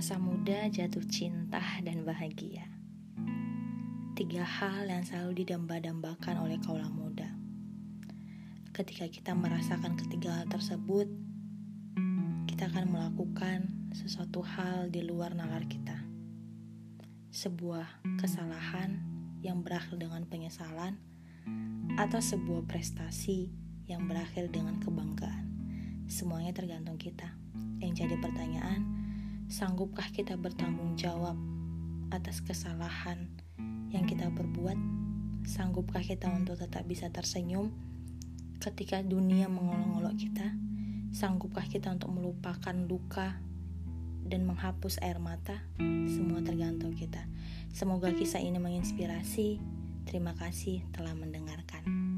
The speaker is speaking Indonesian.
Masa muda jatuh cinta dan bahagia. Tiga hal yang selalu didamba-dambakan oleh kaula muda. Ketika kita merasakan ketiga hal tersebut, kita akan melakukan sesuatu hal di luar nalar kita. Sebuah kesalahan yang berakhir dengan penyesalan atau sebuah prestasi yang berakhir dengan kebanggaan. Semuanya tergantung kita. Yang jadi pertanyaan, sanggupkah kita bertanggung jawab atas kesalahan yang kita perbuat? Sanggupkah kita untuk tetap bisa tersenyum ketika dunia mengolok-olok kita? Sanggupkah kita untuk melupakan luka dan menghapus air mata? Semua tergantung kita. Semoga kisah ini menginspirasi. Terima kasih telah mendengarkan.